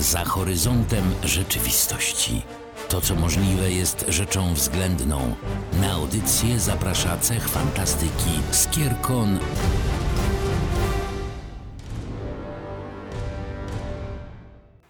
za horyzontem rzeczywistości. To, co możliwe, jest rzeczą względną. Na audycję zaprasza cech fantastyki Skierkon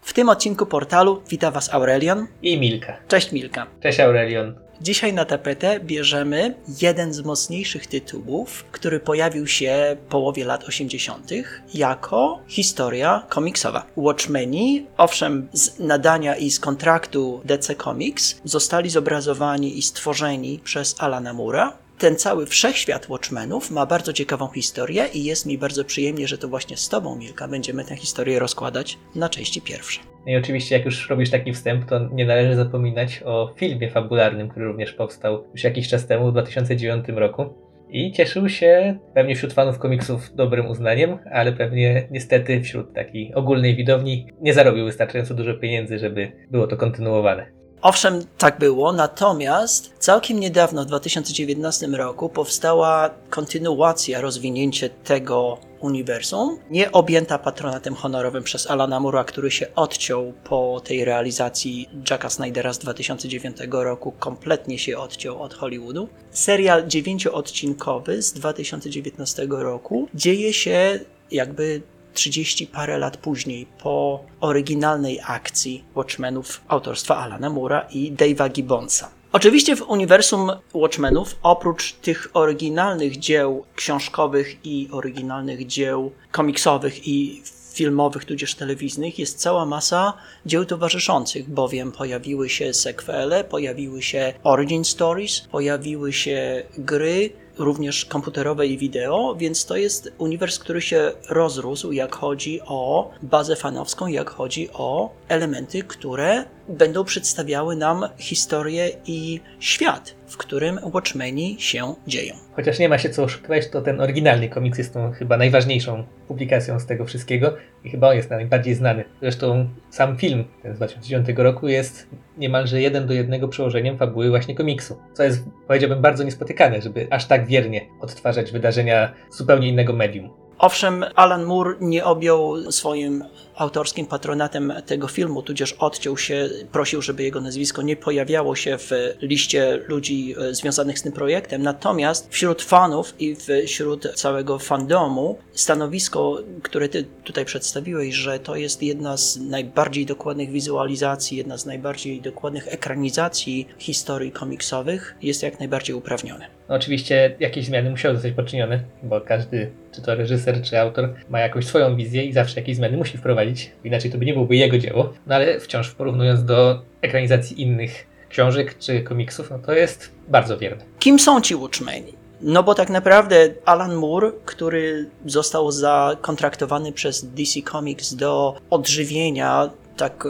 W tym odcinku portalu wita Was Aurelion. I Milka. Cześć Milka. Cześć Aurelion. Dzisiaj na tapetę bierzemy jeden z mocniejszych tytułów, który pojawił się w połowie lat 80. jako historia komiksowa. Watchmeni, owszem, z nadania i z kontraktu DC Comics, zostali zobrazowani i stworzeni przez Alana Mura. Ten cały wszechświat Watchmenów ma bardzo ciekawą historię i jest mi bardzo przyjemnie, że to właśnie z Tobą, Milka, będziemy tę historię rozkładać na części pierwsze. No i oczywiście, jak już robisz taki wstęp, to nie należy zapominać o filmie fabularnym, który również powstał już jakiś czas temu, w 2009 roku. I cieszył się pewnie wśród fanów komiksów dobrym uznaniem, ale pewnie niestety wśród takiej ogólnej widowni nie zarobił wystarczająco dużo pieniędzy, żeby było to kontynuowane. Owszem, tak było, natomiast całkiem niedawno, w 2019 roku, powstała kontynuacja, rozwinięcie tego uniwersum, nie objęta patronatem honorowym przez Alana Mura, który się odciął po tej realizacji Jacka Snydera z 2009 roku, kompletnie się odciął od Hollywoodu. Serial dziewięcioodcinkowy z 2019 roku dzieje się jakby 30 parę lat później, po oryginalnej akcji Watchmenów autorstwa Alana Mura i Dave'a Gibbonsa. Oczywiście w uniwersum Watchmenów, oprócz tych oryginalnych dzieł książkowych i oryginalnych dzieł komiksowych i filmowych, tudzież telewizyjnych, jest cała masa dzieł towarzyszących, bowiem pojawiły się sequele, pojawiły się origin stories, pojawiły się gry, również komputerowe i wideo, więc to jest uniwers, który się rozrósł, jak chodzi o bazę fanowską, jak chodzi o elementy, które będą przedstawiały nam historię i świat, w którym Watchmeni się dzieją. Chociaż nie ma się co oszukiwać, to ten oryginalny komiks jest tą chyba najważniejszą publikacją z tego wszystkiego i chyba on jest najbardziej znany. Zresztą sam film ten z 2009 roku jest niemalże jeden do jednego przełożeniem fabuły właśnie komiksu, co jest powiedziałbym bardzo niespotykane, żeby aż tak wiernie odtwarzać wydarzenia zupełnie innego medium. Owszem, Alan Moore nie objął swoim autorskim patronatem tego filmu, tudzież odciął się, prosił, żeby jego nazwisko nie pojawiało się w liście ludzi e, związanych z tym projektem. Natomiast wśród fanów i wśród całego fandomu stanowisko, które ty tutaj przedstawiłeś, że to jest jedna z najbardziej dokładnych wizualizacji, jedna z najbardziej dokładnych ekranizacji historii komiksowych, jest jak najbardziej uprawnione. No oczywiście jakieś zmiany musiały zostać poczynione, bo każdy, czy to reżyser, czy autor, ma jakąś swoją wizję i zawsze jakieś zmiany musi wprowadzić, inaczej to by nie byłoby jego dzieło. No ale wciąż porównując do ekranizacji innych książek czy komiksów, no to jest bardzo wierne. Kim są ci Watchmeni? No bo tak naprawdę Alan Moore, który został zakontraktowany przez DC Comics do odżywienia tak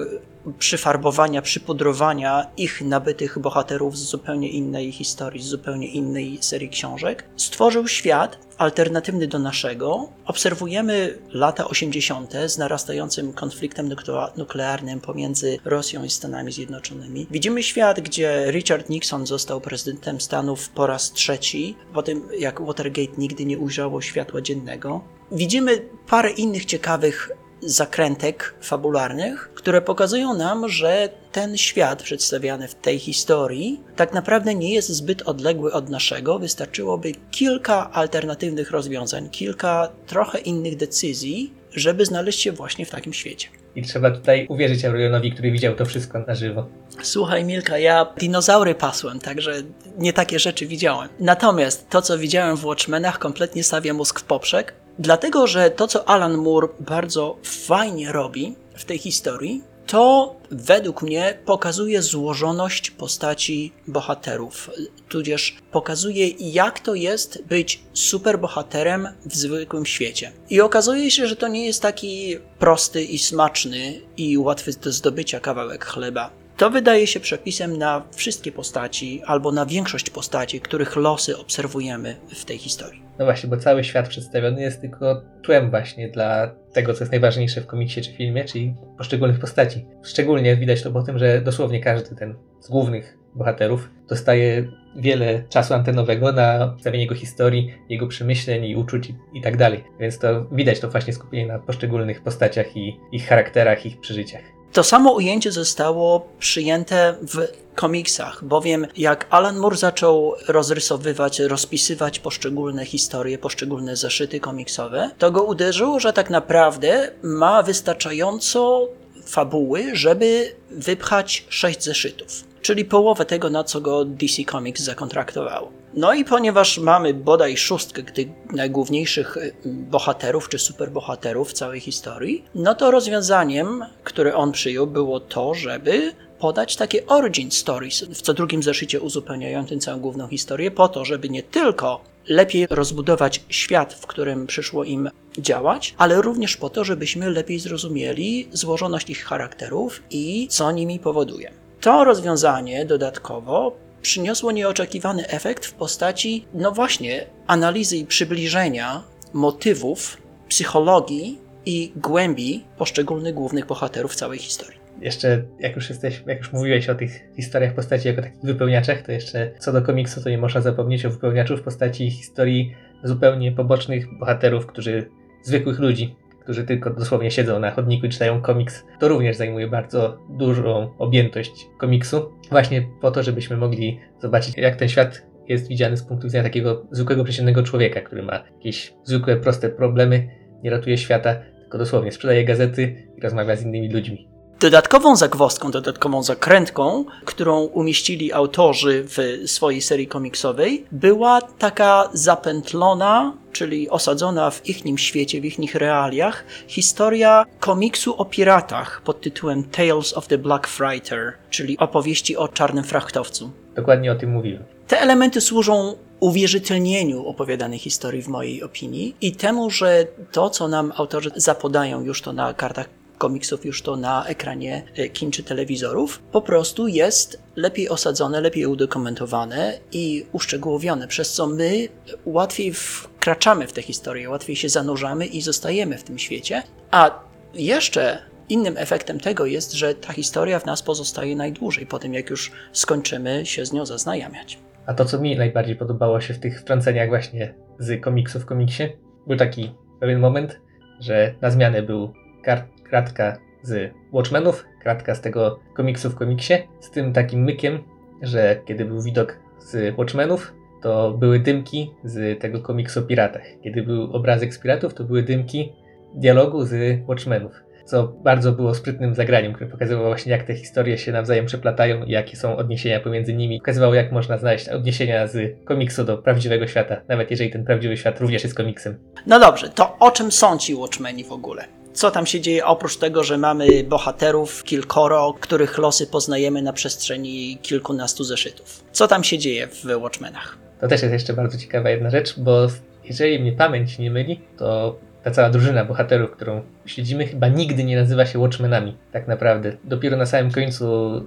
przyfarbowania, przypudrowania ich nabytych bohaterów z zupełnie innej historii, z zupełnie innej serii książek. Stworzył świat alternatywny do naszego. Obserwujemy lata 80. z narastającym konfliktem nuklearnym pomiędzy Rosją i Stanami Zjednoczonymi. Widzimy świat, gdzie Richard Nixon został prezydentem Stanów po raz trzeci, po tym jak Watergate nigdy nie ujrzało światła dziennego. Widzimy parę innych ciekawych zakrętek fabularnych, które pokazują nam, że ten świat przedstawiany w tej historii tak naprawdę nie jest zbyt odległy od naszego. Wystarczyłoby kilka alternatywnych rozwiązań, kilka trochę innych decyzji, żeby znaleźć się właśnie w takim świecie. I trzeba tutaj uwierzyć Aurelionowi, który widział to wszystko na żywo. Słuchaj, Milka, ja dinozaury pasłem, także nie takie rzeczy widziałem. Natomiast to, co widziałem w Watchmenach, kompletnie stawia mózg w poprzek. Dlatego, że to, co Alan Moore bardzo fajnie robi w tej historii, to według mnie pokazuje złożoność postaci bohaterów, tudzież pokazuje, jak to jest być superbohaterem w zwykłym świecie. I okazuje się, że to nie jest taki prosty i smaczny i łatwy do zdobycia kawałek chleba. To wydaje się przepisem na wszystkie postaci, albo na większość postaci, których losy obserwujemy w tej historii. No właśnie, bo cały świat przedstawiony jest tylko tłem właśnie dla tego, co jest najważniejsze w komiksie czy filmie, czyli poszczególnych postaci. Szczególnie widać to po tym, że dosłownie każdy ten z głównych bohaterów dostaje wiele czasu antenowego na przedstawienie jego historii, jego przemyśleń i uczuć i tak dalej. Więc to widać to właśnie skupienie na poszczególnych postaciach i ich charakterach, ich przeżyciach. To samo ujęcie zostało przyjęte w komiksach, bowiem jak Alan Moore zaczął rozrysowywać, rozpisywać poszczególne historie, poszczególne zeszyty komiksowe, to go uderzyło, że tak naprawdę ma wystarczająco fabuły, żeby wypchać sześć zeszytów, czyli połowę tego, na co go DC Comics zakontraktowało. No i ponieważ mamy bodaj szóstkę tych najgłówniejszych y, bohaterów czy superbohaterów całej historii, no to rozwiązaniem, które on przyjął, było to, żeby podać takie origin stories w co drugim zeszycie uzupełniającym całą główną historię, po to, żeby nie tylko lepiej rozbudować świat, w którym przyszło im działać, ale również po to, żebyśmy lepiej zrozumieli złożoność ich charakterów i co nimi powoduje. To rozwiązanie dodatkowo przyniosło nieoczekiwany efekt w postaci, no właśnie, analizy i przybliżenia motywów, psychologii i głębi poszczególnych głównych bohaterów całej historii. Jeszcze, jak już jesteś, jak już mówiłeś o tych historiach postaci jako takich wypełniaczach, to jeszcze co do komiksu, to nie można zapomnieć o wypełniaczu w postaci historii zupełnie pobocznych bohaterów, którzy, zwykłych ludzi, którzy tylko dosłownie siedzą na chodniku i czytają komiks. To również zajmuje bardzo dużą objętość komiksu, właśnie po to, żebyśmy mogli zobaczyć, jak ten świat jest widziany z punktu widzenia takiego zwykłego, przeciętnego człowieka, który ma jakieś zwykłe, proste problemy, nie ratuje świata, tylko dosłownie sprzedaje gazety i rozmawia z innymi ludźmi. Dodatkową zagwozdką, dodatkową zakrętką, którą umieścili autorzy w swojej serii komiksowej, była taka zapętlona, czyli osadzona w ichnim świecie, w ichnych realiach, historia komiksu o piratach pod tytułem Tales of the Black Freighter, czyli opowieści o czarnym frachtowcu. Dokładnie o tym mówiłem. Te elementy służą uwierzytelnieniu opowiadanej historii, w mojej opinii, i temu, że to, co nam autorzy zapodają już to na kartach komiksów, już to na ekranie e, kin czy telewizorów, po prostu jest lepiej osadzone, lepiej udokumentowane i uszczegółowione, przez co my łatwiej wkraczamy w tę historię, łatwiej się zanurzamy i zostajemy w tym świecie. A jeszcze innym efektem tego jest, że ta historia w nas pozostaje najdłużej po tym, jak już skończymy się z nią zaznajamiać. A to, co mi najbardziej podobało się w tych wtrąceniach właśnie z komiksu w komiksie, był taki pewien moment, że na zmianę był kart, kratka z Watchmenów, kratka z tego komiksu w komiksie, z tym takim mykiem, że kiedy był widok z Watchmenów, to były dymki z tego komiksu o piratach. Kiedy był obrazek z piratów, to były dymki dialogu z Watchmenów co bardzo było sprytnym zagraniem, które pokazywało właśnie jak te historie się nawzajem przeplatają i jakie są odniesienia pomiędzy nimi. Pokazywało jak można znaleźć odniesienia z komiksu do prawdziwego świata, nawet jeżeli ten prawdziwy świat również jest komiksem. No dobrze, to o czym są ci Watchmeni w ogóle? Co tam się dzieje oprócz tego, że mamy bohaterów kilkoro, których losy poznajemy na przestrzeni kilkunastu zeszytów? Co tam się dzieje w Watchmenach? To też jest jeszcze bardzo ciekawa jedna rzecz, bo jeżeli mnie pamięć nie myli, to ta cała drużyna bohaterów, którą śledzimy, chyba nigdy nie nazywa się Watchmenami, tak naprawdę. Dopiero na samym końcu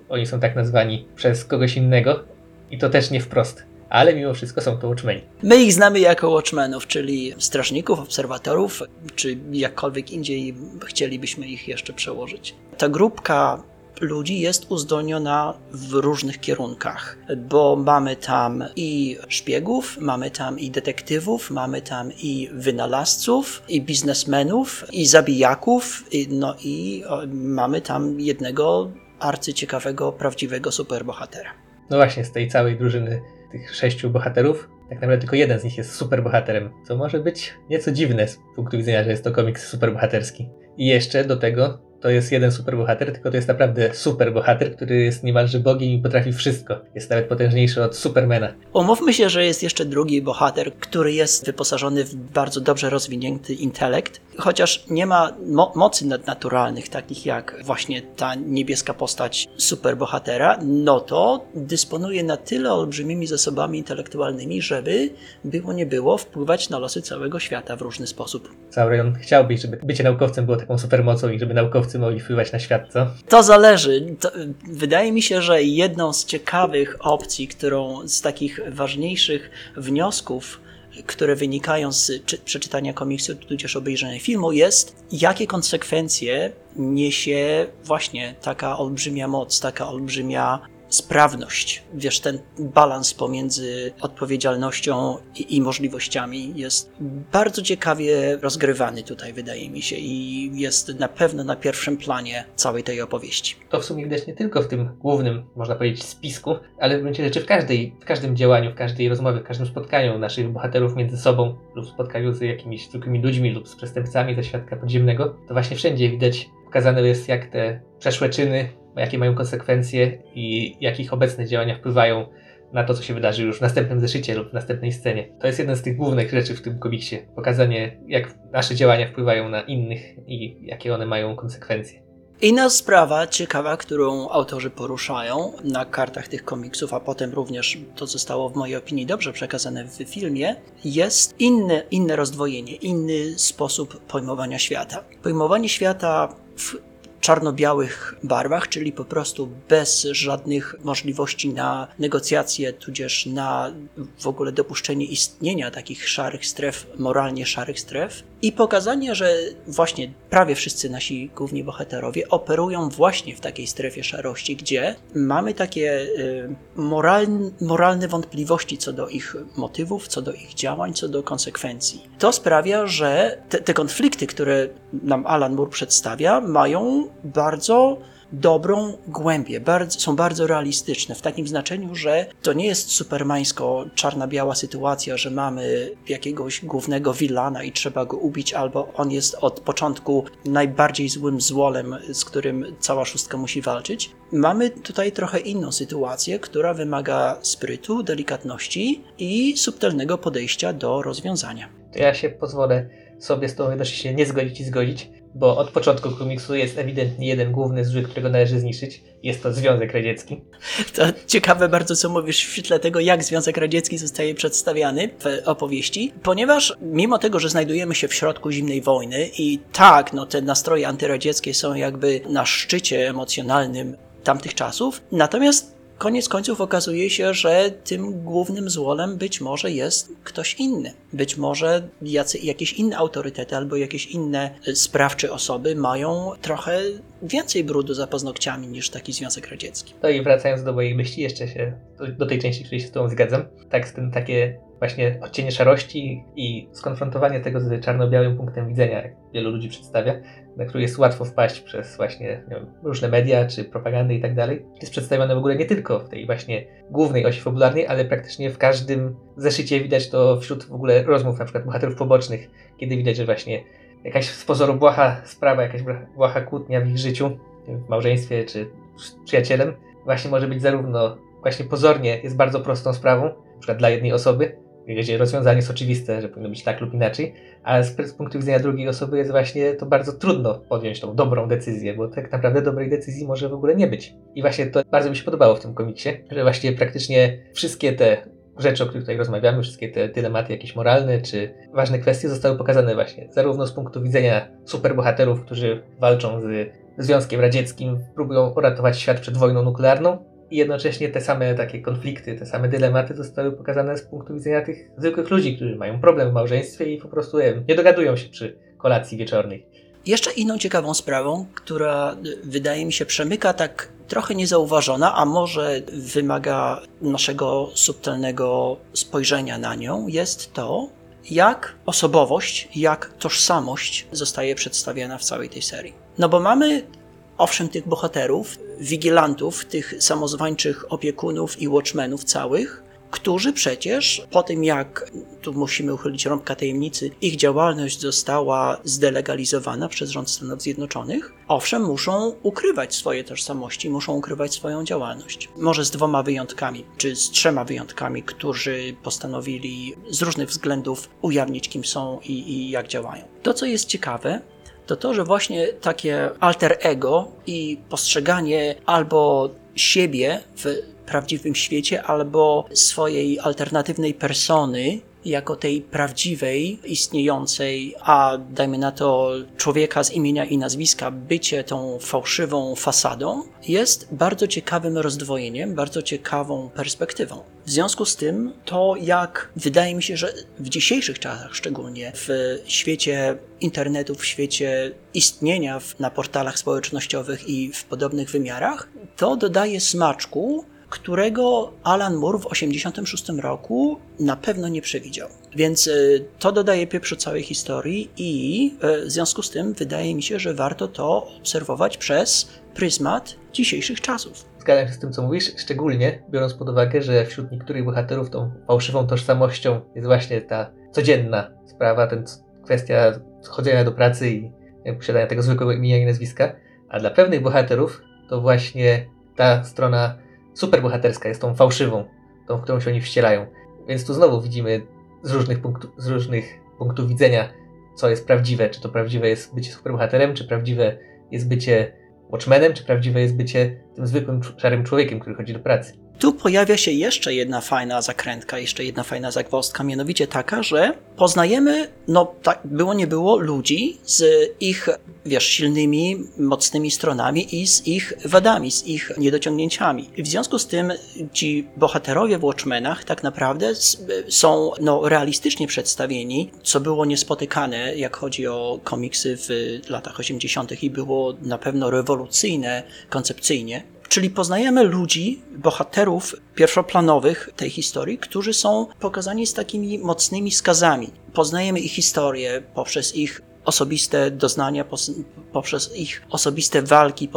oni są tak nazwani przez kogoś innego i to też nie wprost. Ale mimo wszystko są to Watchmeni. My ich znamy jako Watchmenów, czyli strażników, obserwatorów, czy jakkolwiek indziej chcielibyśmy ich jeszcze przełożyć. Ta grupka ludzi jest uzdolniona w różnych kierunkach, bo mamy tam i szpiegów, mamy tam i detektywów, mamy tam i wynalazców, i biznesmenów, i zabijaków, i, no i o, mamy tam jednego arcyciekawego, prawdziwego superbohatera. No właśnie, z tej całej drużyny tych sześciu bohaterów, tak naprawdę tylko jeden z nich jest superbohaterem, co może być nieco dziwne z punktu widzenia, że jest to komiks superbohaterski. I jeszcze do tego to jest jeden superbohater, tylko to jest naprawdę superbohater, który jest niemalże bogiem i potrafi wszystko. Jest nawet potężniejszy od Supermana. Umówmy się, że jest jeszcze drugi bohater, który jest wyposażony w bardzo dobrze rozwinięty intelekt, chociaż nie ma mo mocy nadnaturalnych, takich jak właśnie ta niebieska postać superbohatera, no to dysponuje na tyle olbrzymimi zasobami intelektualnymi, żeby było nie było wpływać na losy całego świata w różny sposób. Sauron chciałbyś, żeby bycie naukowcem było taką supermocą i żeby naukowcy mogli wpływać na świat, co? To zależy. To, wydaje mi się, że jedną z ciekawych opcji, którą z takich ważniejszych wniosków, które wynikają z czy, przeczytania komiksu, tudzież obejrzenia filmu, jest, jakie konsekwencje niesie właśnie taka olbrzymia moc, taka olbrzymia sprawność, wiesz, ten balans pomiędzy odpowiedzialnością i, i możliwościami jest bardzo ciekawie rozgrywany tutaj, wydaje mi się, i jest na pewno na pierwszym planie całej tej opowieści. To w sumie widać nie tylko w tym głównym, można powiedzieć, spisku, ale w gruncie rzeczy w, każdej, w każdym działaniu, w każdej rozmowie, w każdym spotkaniu naszych bohaterów między sobą lub spotkaniu z jakimiś zwykłymi ludźmi lub z przestępcami ze świadka podziemnego, to właśnie wszędzie widać pokazane jest, jak te przeszłe czyny, jakie mają konsekwencje i jak ich obecne działania wpływają na to, co się wydarzy już w następnym zeszycie lub w następnej scenie. To jest jeden z tych głównych rzeczy w tym komiksie. Pokazanie, jak nasze działania wpływają na innych i jakie one mają konsekwencje. Inna sprawa ciekawa, którą autorzy poruszają na kartach tych komiksów, a potem również to zostało w mojej opinii dobrze przekazane w filmie, jest inne, inne rozdwojenie, inny sposób pojmowania świata. Pojmowanie świata w czarno-białych barwach, czyli po prostu bez żadnych możliwości na negocjacje, tudzież na w ogóle dopuszczenie istnienia takich szarych stref, moralnie szarych stref. I pokazanie, że właśnie prawie wszyscy nasi główni bohaterowie operują właśnie w takiej strefie szarości, gdzie mamy takie y, moralne, moralne wątpliwości co do ich motywów, co do ich działań, co do konsekwencji. To sprawia, że te, te konflikty, które nam Alan Moore przedstawia, mają bardzo dobrą głębię, bardzo, są bardzo realistyczne w takim znaczeniu, że to nie jest supermańsko czarna-biała sytuacja, że mamy jakiegoś głównego wilana i trzeba go ubić, albo on jest od początku najbardziej złym złolem, z którym cała szóstka musi walczyć. Mamy tutaj trochę inną sytuację, która wymaga sprytu, delikatności i subtelnego podejścia do rozwiązania. To ja się pozwolę sobie z tą jednocześnie nie zgodzić i zgodzić bo od początku komiksu jest ewidentnie jeden główny zły, którego należy zniszczyć. Jest to Związek Radziecki. To ciekawe bardzo, co mówisz w świetle tego, jak Związek Radziecki zostaje przedstawiany w opowieści, ponieważ mimo tego, że znajdujemy się w środku zimnej wojny i tak, no te nastroje antyradzieckie są jakby na szczycie emocjonalnym tamtych czasów, natomiast koniec końców okazuje się, że tym głównym złolem być może jest ktoś inny. Być może jacy, jakieś inne autorytety albo jakieś inne sprawcze osoby mają trochę więcej brudu za paznokciami niż taki Związek Radziecki. No i wracając do mojej myśli, jeszcze się do, tej części, której się z Tobą zgadzam. Tak, tym takie właśnie odcienie szarości i skonfrontowanie tego z czarno-białym punktem widzenia, jak wielu ludzi przedstawia, na który jest łatwo wpaść przez właśnie wiem, różne media czy propagandę i tak dalej. Jest przedstawione w ogóle nie tylko w tej właśnie głównej osi fabularnej, ale praktycznie w każdym zeszycie widać to wśród w ogóle rozmów na przykład bohaterów pobocznych, kiedy widać, że właśnie jakaś z pozoru błaha sprawa, jakaś błaha kłótnia w ich życiu, w małżeństwie czy z przyjacielem, właśnie może być zarówno właśnie pozornie jest bardzo prostą sprawą, na przykład dla jednej osoby, gdzie rozwiązanie jest oczywiste, że powinno być tak lub inaczej, ale z, punktu widzenia drugiej osoby jest właśnie to bardzo trudno podjąć tą dobrą decyzję, bo tak naprawdę dobrej decyzji może w ogóle nie być. I właśnie to bardzo mi się podobało w tym komiksie, że właśnie praktycznie wszystkie te rzeczy, o których tutaj rozmawiamy, wszystkie te dylematy jakieś moralne czy ważne kwestie zostały pokazane właśnie zarówno z punktu widzenia superbohaterów, którzy walczą z Związkiem Radzieckim, próbują uratować świat przed wojną nuklearną, i jednocześnie te same takie konflikty, te same dylematy zostały pokazane z punktu widzenia tych zwykłych ludzi, którzy mają problem w małżeństwie i po prostu nie dogadują się przy kolacji wieczornej. Jeszcze inną ciekawą sprawą, która wydaje mi się przemyka tak trochę niezauważona, a może wymaga naszego subtelnego spojrzenia na nią, jest to, jak osobowość, jak tożsamość zostaje przedstawiana w całej tej serii. No bo mamy owszem tych bohaterów, wigilantów, tych samozwańczych opiekunów i watchmenów całych, którzy przecież po tym jak, tu musimy uchylić rąbka tajemnicy, ich działalność została zdelegalizowana przez rząd Stanów Zjednoczonych, owszem, muszą ukrywać swoje tożsamości, muszą ukrywać swoją działalność. Może z dwoma wyjątkami, czy z trzema wyjątkami, którzy postanowili z różnych względów ujawnić, kim są i, i jak działają. To, co jest ciekawe, to to, że właśnie takie alter ego i postrzeganie albo siebie w prawdziwym świecie, albo swojej alternatywnej persony jako tej prawdziwej, istniejącej, a dajmy na to człowieka z imienia i nazwiska, bycie tą fałszywą fasadą, jest bardzo ciekawym rozdwojeniem, bardzo ciekawą perspektywą. W związku z tym, to jak wydaje mi się, że w dzisiejszych czasach, szczególnie w świecie internetu, w świecie istnienia na portalach społecznościowych i w podobnych wymiarach, to dodaje smaczku którego Alan Moore w 1986 roku na pewno nie przewidział. Więc y, to dodaje pieprzu całej historii i y, w związku z tym wydaje mi się, że warto to obserwować przez pryzmat dzisiejszych czasów. Zgadzam się z tym, co mówisz, szczególnie biorąc pod uwagę, że wśród niektórych bohaterów tą fałszywą tożsamością jest właśnie ta codzienna sprawa, ten kwestia chodzenia do pracy i posiadania tego zwykłego imienia i nazwiska, a dla pewnych bohaterów to właśnie ta strona superbohaterska jest tą fałszywą, tą, w którą się oni wcielają. Więc tu znowu widzimy z różnych, punktu, z różnych punktów widzenia, co jest prawdziwe. Czy to prawdziwe jest bycie superbohaterem, czy prawdziwe jest bycie Watchmenem, czy prawdziwe jest bycie tym zwykłym szarym człowiekiem, który chodzi do pracy. Tu pojawia się jeszcze jedna fajna zakrętka, jeszcze jedna fajna zagwozdka, mianowicie taka, że poznajemy, no tak było nie było, ludzi z ich, wiesz, silnymi, mocnymi stronami i z ich wadami, z ich niedociągnięciami. W związku z tym ci bohaterowie w Watchmenach tak naprawdę są no, realistycznie przedstawieni, co było niespotykane, jak chodzi o komiksy w latach 80. i było na pewno rewolucyjne koncepcyjnie. Czyli poznajemy ludzi, bohaterów pierwszoplanowych tej historii, którzy są pokazani z takimi mocnymi skazami. Poznajemy ich historię poprzez ich osobiste doznania, poprzez ich osobiste walki,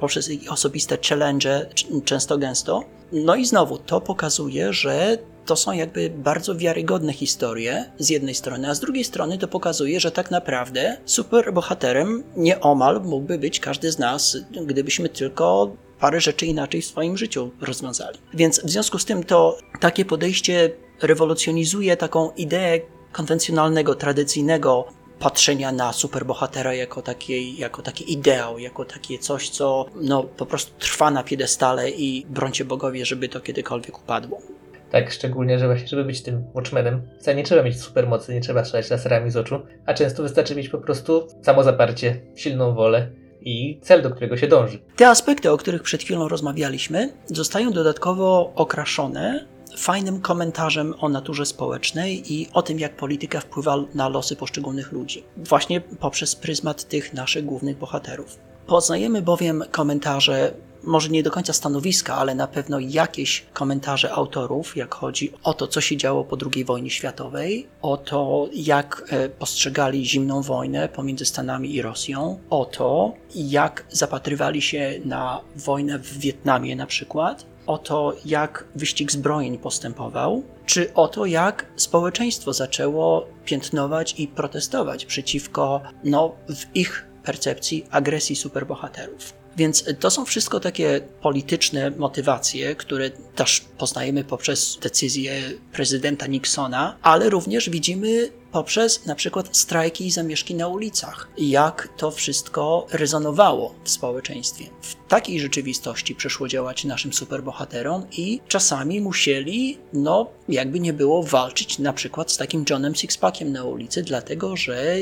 poprzez ich osobiste challenge, często gęsto. No i znowu to pokazuje, że to są jakby bardzo wiarygodne historie z jednej strony, a z drugiej strony to pokazuje, że tak naprawdę superbohaterem nieomal mógłby być każdy z nas, gdybyśmy tylko parę rzeczy inaczej w swoim życiu rozwiązali. Więc w związku z tym to takie podejście rewolucjonizuje taką ideę konwencjonalnego, tradycyjnego patrzenia na superbohatera jako, taki, jako taki ideał, jako takie coś, co no, po prostu trwa na piedestale i brońcie bogowie, żeby to kiedykolwiek upadło. Tak, szczególnie, że właśnie, żeby być tym Watchmenem, wcale nie trzeba mieć supermocy, nie trzeba strzelać laserami z oczu, a często wystarczy mieć po prostu samozaparcie, silną wolę i cel, do którego się dąży. Te aspekty, o których przed chwilą rozmawialiśmy, zostają dodatkowo okraszone fajnym komentarzem o naturze społecznej i o tym, jak polityka wpływa na losy poszczególnych ludzi, właśnie poprzez pryzmat tych naszych głównych bohaterów. Poznajemy bowiem komentarze może nie do końca stanowiska, ale na pewno jakieś komentarze autorów, jak chodzi o to, co się działo po II wojnie światowej, o to, jak e, postrzegali zimną wojnę pomiędzy Stanami i Rosją, o to, jak zapatrywali się na wojnę w Wietnamie na przykład, o to, jak wyścig zbrojeń postępował, czy o to, jak społeczeństwo zaczęło piętnować i protestować przeciwko, no, w ich percepcji agresji superbohaterów. Więc to są wszystko takie polityczne motywacje, które też poznajemy poprzez decyzję prezydenta Nixona, ale również widzimy poprzez na przykład strajki i zamieszki na ulicach. Jak to wszystko rezonowało w społeczeństwie. W takiej rzeczywistości przyszło działać naszym superbohaterom i czasami musieli, no jakby nie było, walczyć na przykład z takim Johnem Sixpackiem na ulicy, dlatego że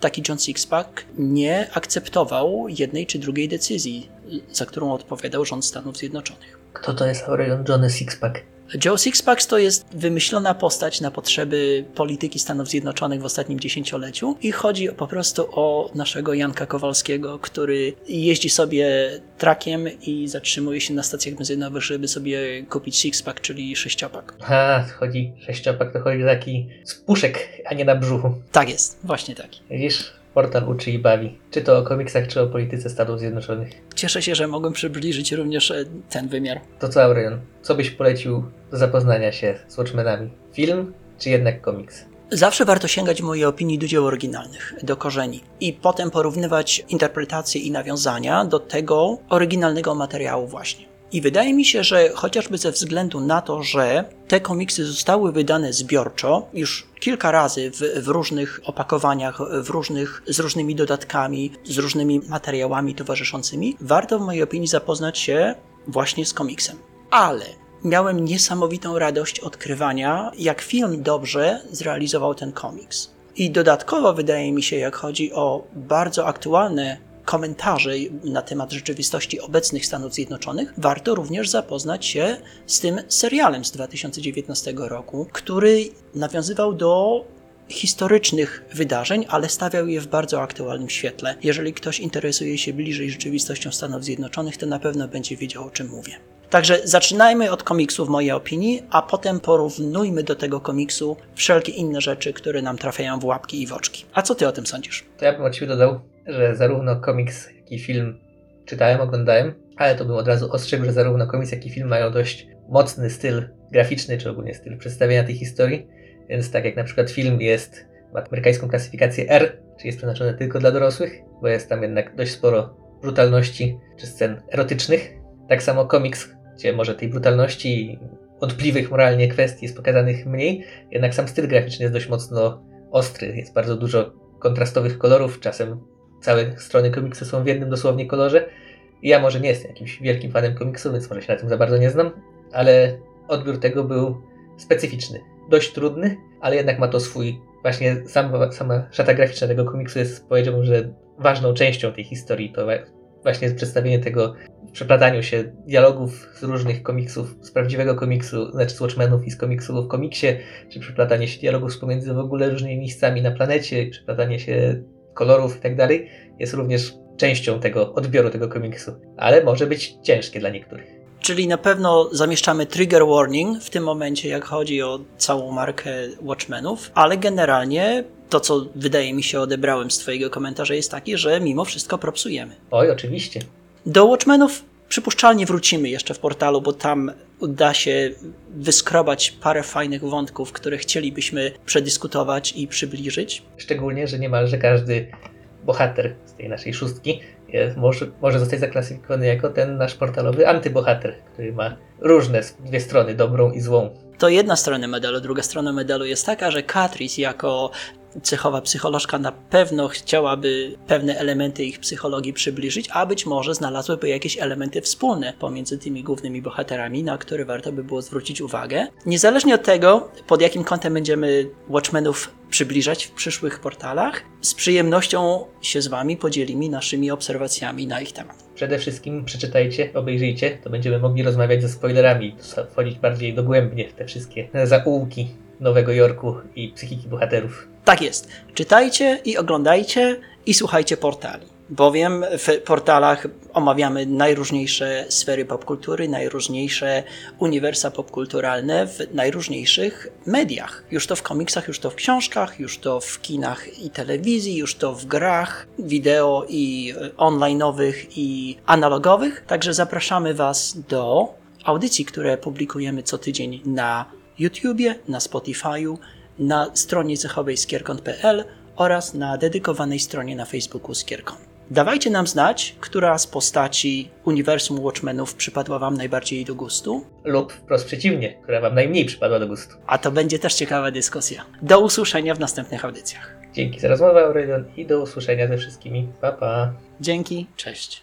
taki John Sixpack nie akceptował jednej czy drugiej decyzji, za którą odpowiadał rząd Stanów Zjednoczonych. Kto to jest Aurelion Johnny Sixpack? Joe Sixpack to jest wymyślona postać na potrzeby polityki Stanów Zjednoczonych w ostatnim dziesięcioleciu i chodzi po prostu o naszego Janka Kowalskiego, który jeździ sobie trakiem i zatrzymuje się na stacjach benzynowych, żeby sobie kupić sixpack, czyli sześciopak. Ha, chodzi sześciopak, to chodzi taki z puszek, a nie na brzuchu. Tak jest, właśnie taki. Widzisz? Portal uczy i bawi. Czy to o komiksach, czy o polityce Stanów Zjednoczonych. Cieszę się, że mogłem przybliżyć również e, ten wymiar. To co, Aurelion? Co byś polecił do zapoznania się z Watchmenami? Film, czy jednak komiks? Zawsze warto sięgać w mojej opinii do dzieł oryginalnych, do korzeni i potem porównywać interpretacje i nawiązania do tego oryginalnego materiału właśnie. I wydaje mi się, że chociażby ze względu na to, że te komiksy zostały wydane zbiorczo już kilka razy w, w, różnych opakowaniach, w różnych, z różnymi dodatkami, z różnymi materiałami towarzyszącymi, warto w mojej opinii zapoznać się właśnie z komiksem. Ale miałem niesamowitą radość odkrywania, jak film dobrze zrealizował ten komiks. I dodatkowo wydaje mi się, jak chodzi o bardzo aktualne komentarzy na temat rzeczywistości obecnych Stanów Zjednoczonych, warto również zapoznać się z tym serialem z 2019 roku, który nawiązywał do historycznych wydarzeń, ale stawiał je w bardzo aktualnym świetle. Jeżeli ktoś interesuje się bliżej rzeczywistością Stanów Zjednoczonych, to na pewno będzie wiedział, o czym mówię. Także zaczynajmy od komiksu w mojej opinii, a potem porównujmy do tego komiksu wszelkie inne rzeczy, które nam trafiają w łapki i w oczki. A co ty o tym sądzisz? To ja bym od siebie dodał, że zarówno komiks, jak i film czytałem, oglądałem, ale to bym od razu ostrzegł, że zarówno komiks, jak i film mają dość mocny styl graficzny, czy ogólnie styl przedstawiania tej historii. Więc tak jak na przykład film jest, ma amerykańską klasyfikację R, czyli jest przeznaczony tylko dla dorosłych, bo jest tam jednak dość sporo brutalności czy scen erotycznych. Tak samo komiks, gdzie może tej brutalności i wątpliwych moralnie kwestii jest pokazanych mniej, jednak sam styl graficzny jest dość mocno ostry. Jest bardzo dużo kontrastowych kolorów, czasem całe strony komiksu są w jednym dosłownie kolorze. Ja może nie jestem jakimś wielkim fanem komiksu, więc może się na tym za bardzo nie znam, ale odbiór tego był specyficzny. Dość trudny, ale jednak ma to swój. Właśnie sama, sama szata graficzna tego komiksu jest, powiedziałbym, że ważną częścią tej historii. To właśnie przedstawienie tego przeplataniu się dialogów z różnych komiksów, z prawdziwego komiksu, znaczy z Watchmenów i z komiksu w komiksie, czy przeplatanie się dialogów pomiędzy w ogóle różnymi miejscami na planecie, przeplatanie się kolorów i tak dalej, jest również częścią tego odbioru tego komiksu. Ale może być ciężkie dla niektórych. Czyli na pewno zamieszczamy trigger warning w tym momencie, jak chodzi o całą markę Watchmenów, ale generalnie to, co wydaje mi się odebrałem z Twojego komentarza, jest takie, że mimo wszystko propsujemy. Oj, oczywiście. Do Watchmenów przypuszczalnie wrócimy jeszcze w portalu, bo tam uda się wyskrobać parę fajnych wątków, które chcielibyśmy przedyskutować i przybliżyć. Szczególnie, że niemalże każdy bohater z tej naszej szóstki jest, może, może zostać zaklasyfikowany jako ten nasz portalowy antybohater, który ma różne dwie strony, dobrą i złą. To jedna strona medalu. Druga strona medalu jest taka, że Catrice jako cechowa psycholożka na pewno chciałaby pewne elementy ich psychologii przybliżyć, a być może znalazłyby jakieś elementy wspólne pomiędzy tymi głównymi bohaterami, na które warto by było zwrócić uwagę. Niezależnie od tego, pod jakim kątem będziemy Watchmenów przybliżać w przyszłych portalach, z przyjemnością się z Wami podzielimy naszymi obserwacjami na ich temat. Przede wszystkim przeczytajcie, obejrzyjcie, to będziemy mogli rozmawiać ze spoilerami, wchodzić bardziej dogłębnie w te wszystkie zaułki Nowego Jorku i psychiki bohaterów. Tak jest. Czytajcie i oglądajcie i słuchajcie portali. Bowiem w portalach omawiamy najróżniejsze sfery popkultury, najróżniejsze uniwersa popkulturalne w najróżniejszych mediach. Już to w komiksach, już to w książkach, już to w kinach i telewizji, już to w grach wideo i online'owych i analogowych. Także zapraszamy Was do audycji, które publikujemy co tydzień na YouTubie, na Spotify'u, na stronie cechowej skierkon.pl oraz na dedykowanej stronie na Facebooku Skierkon. Dawajcie nam znać, która z postaci uniwersum Watchmenów przypadła Wam najbardziej do gustu, Lub wprost przeciwnie, która Wam najmniej przypadła do gustu. a to będzie też ciekawa dyskusja. Do usłyszenia w następnych audycjach. Dzięki za rozmowę, Aurelion, i do usłyszenia ze wszystkimi. Pa, pa! Dzięki, cześć.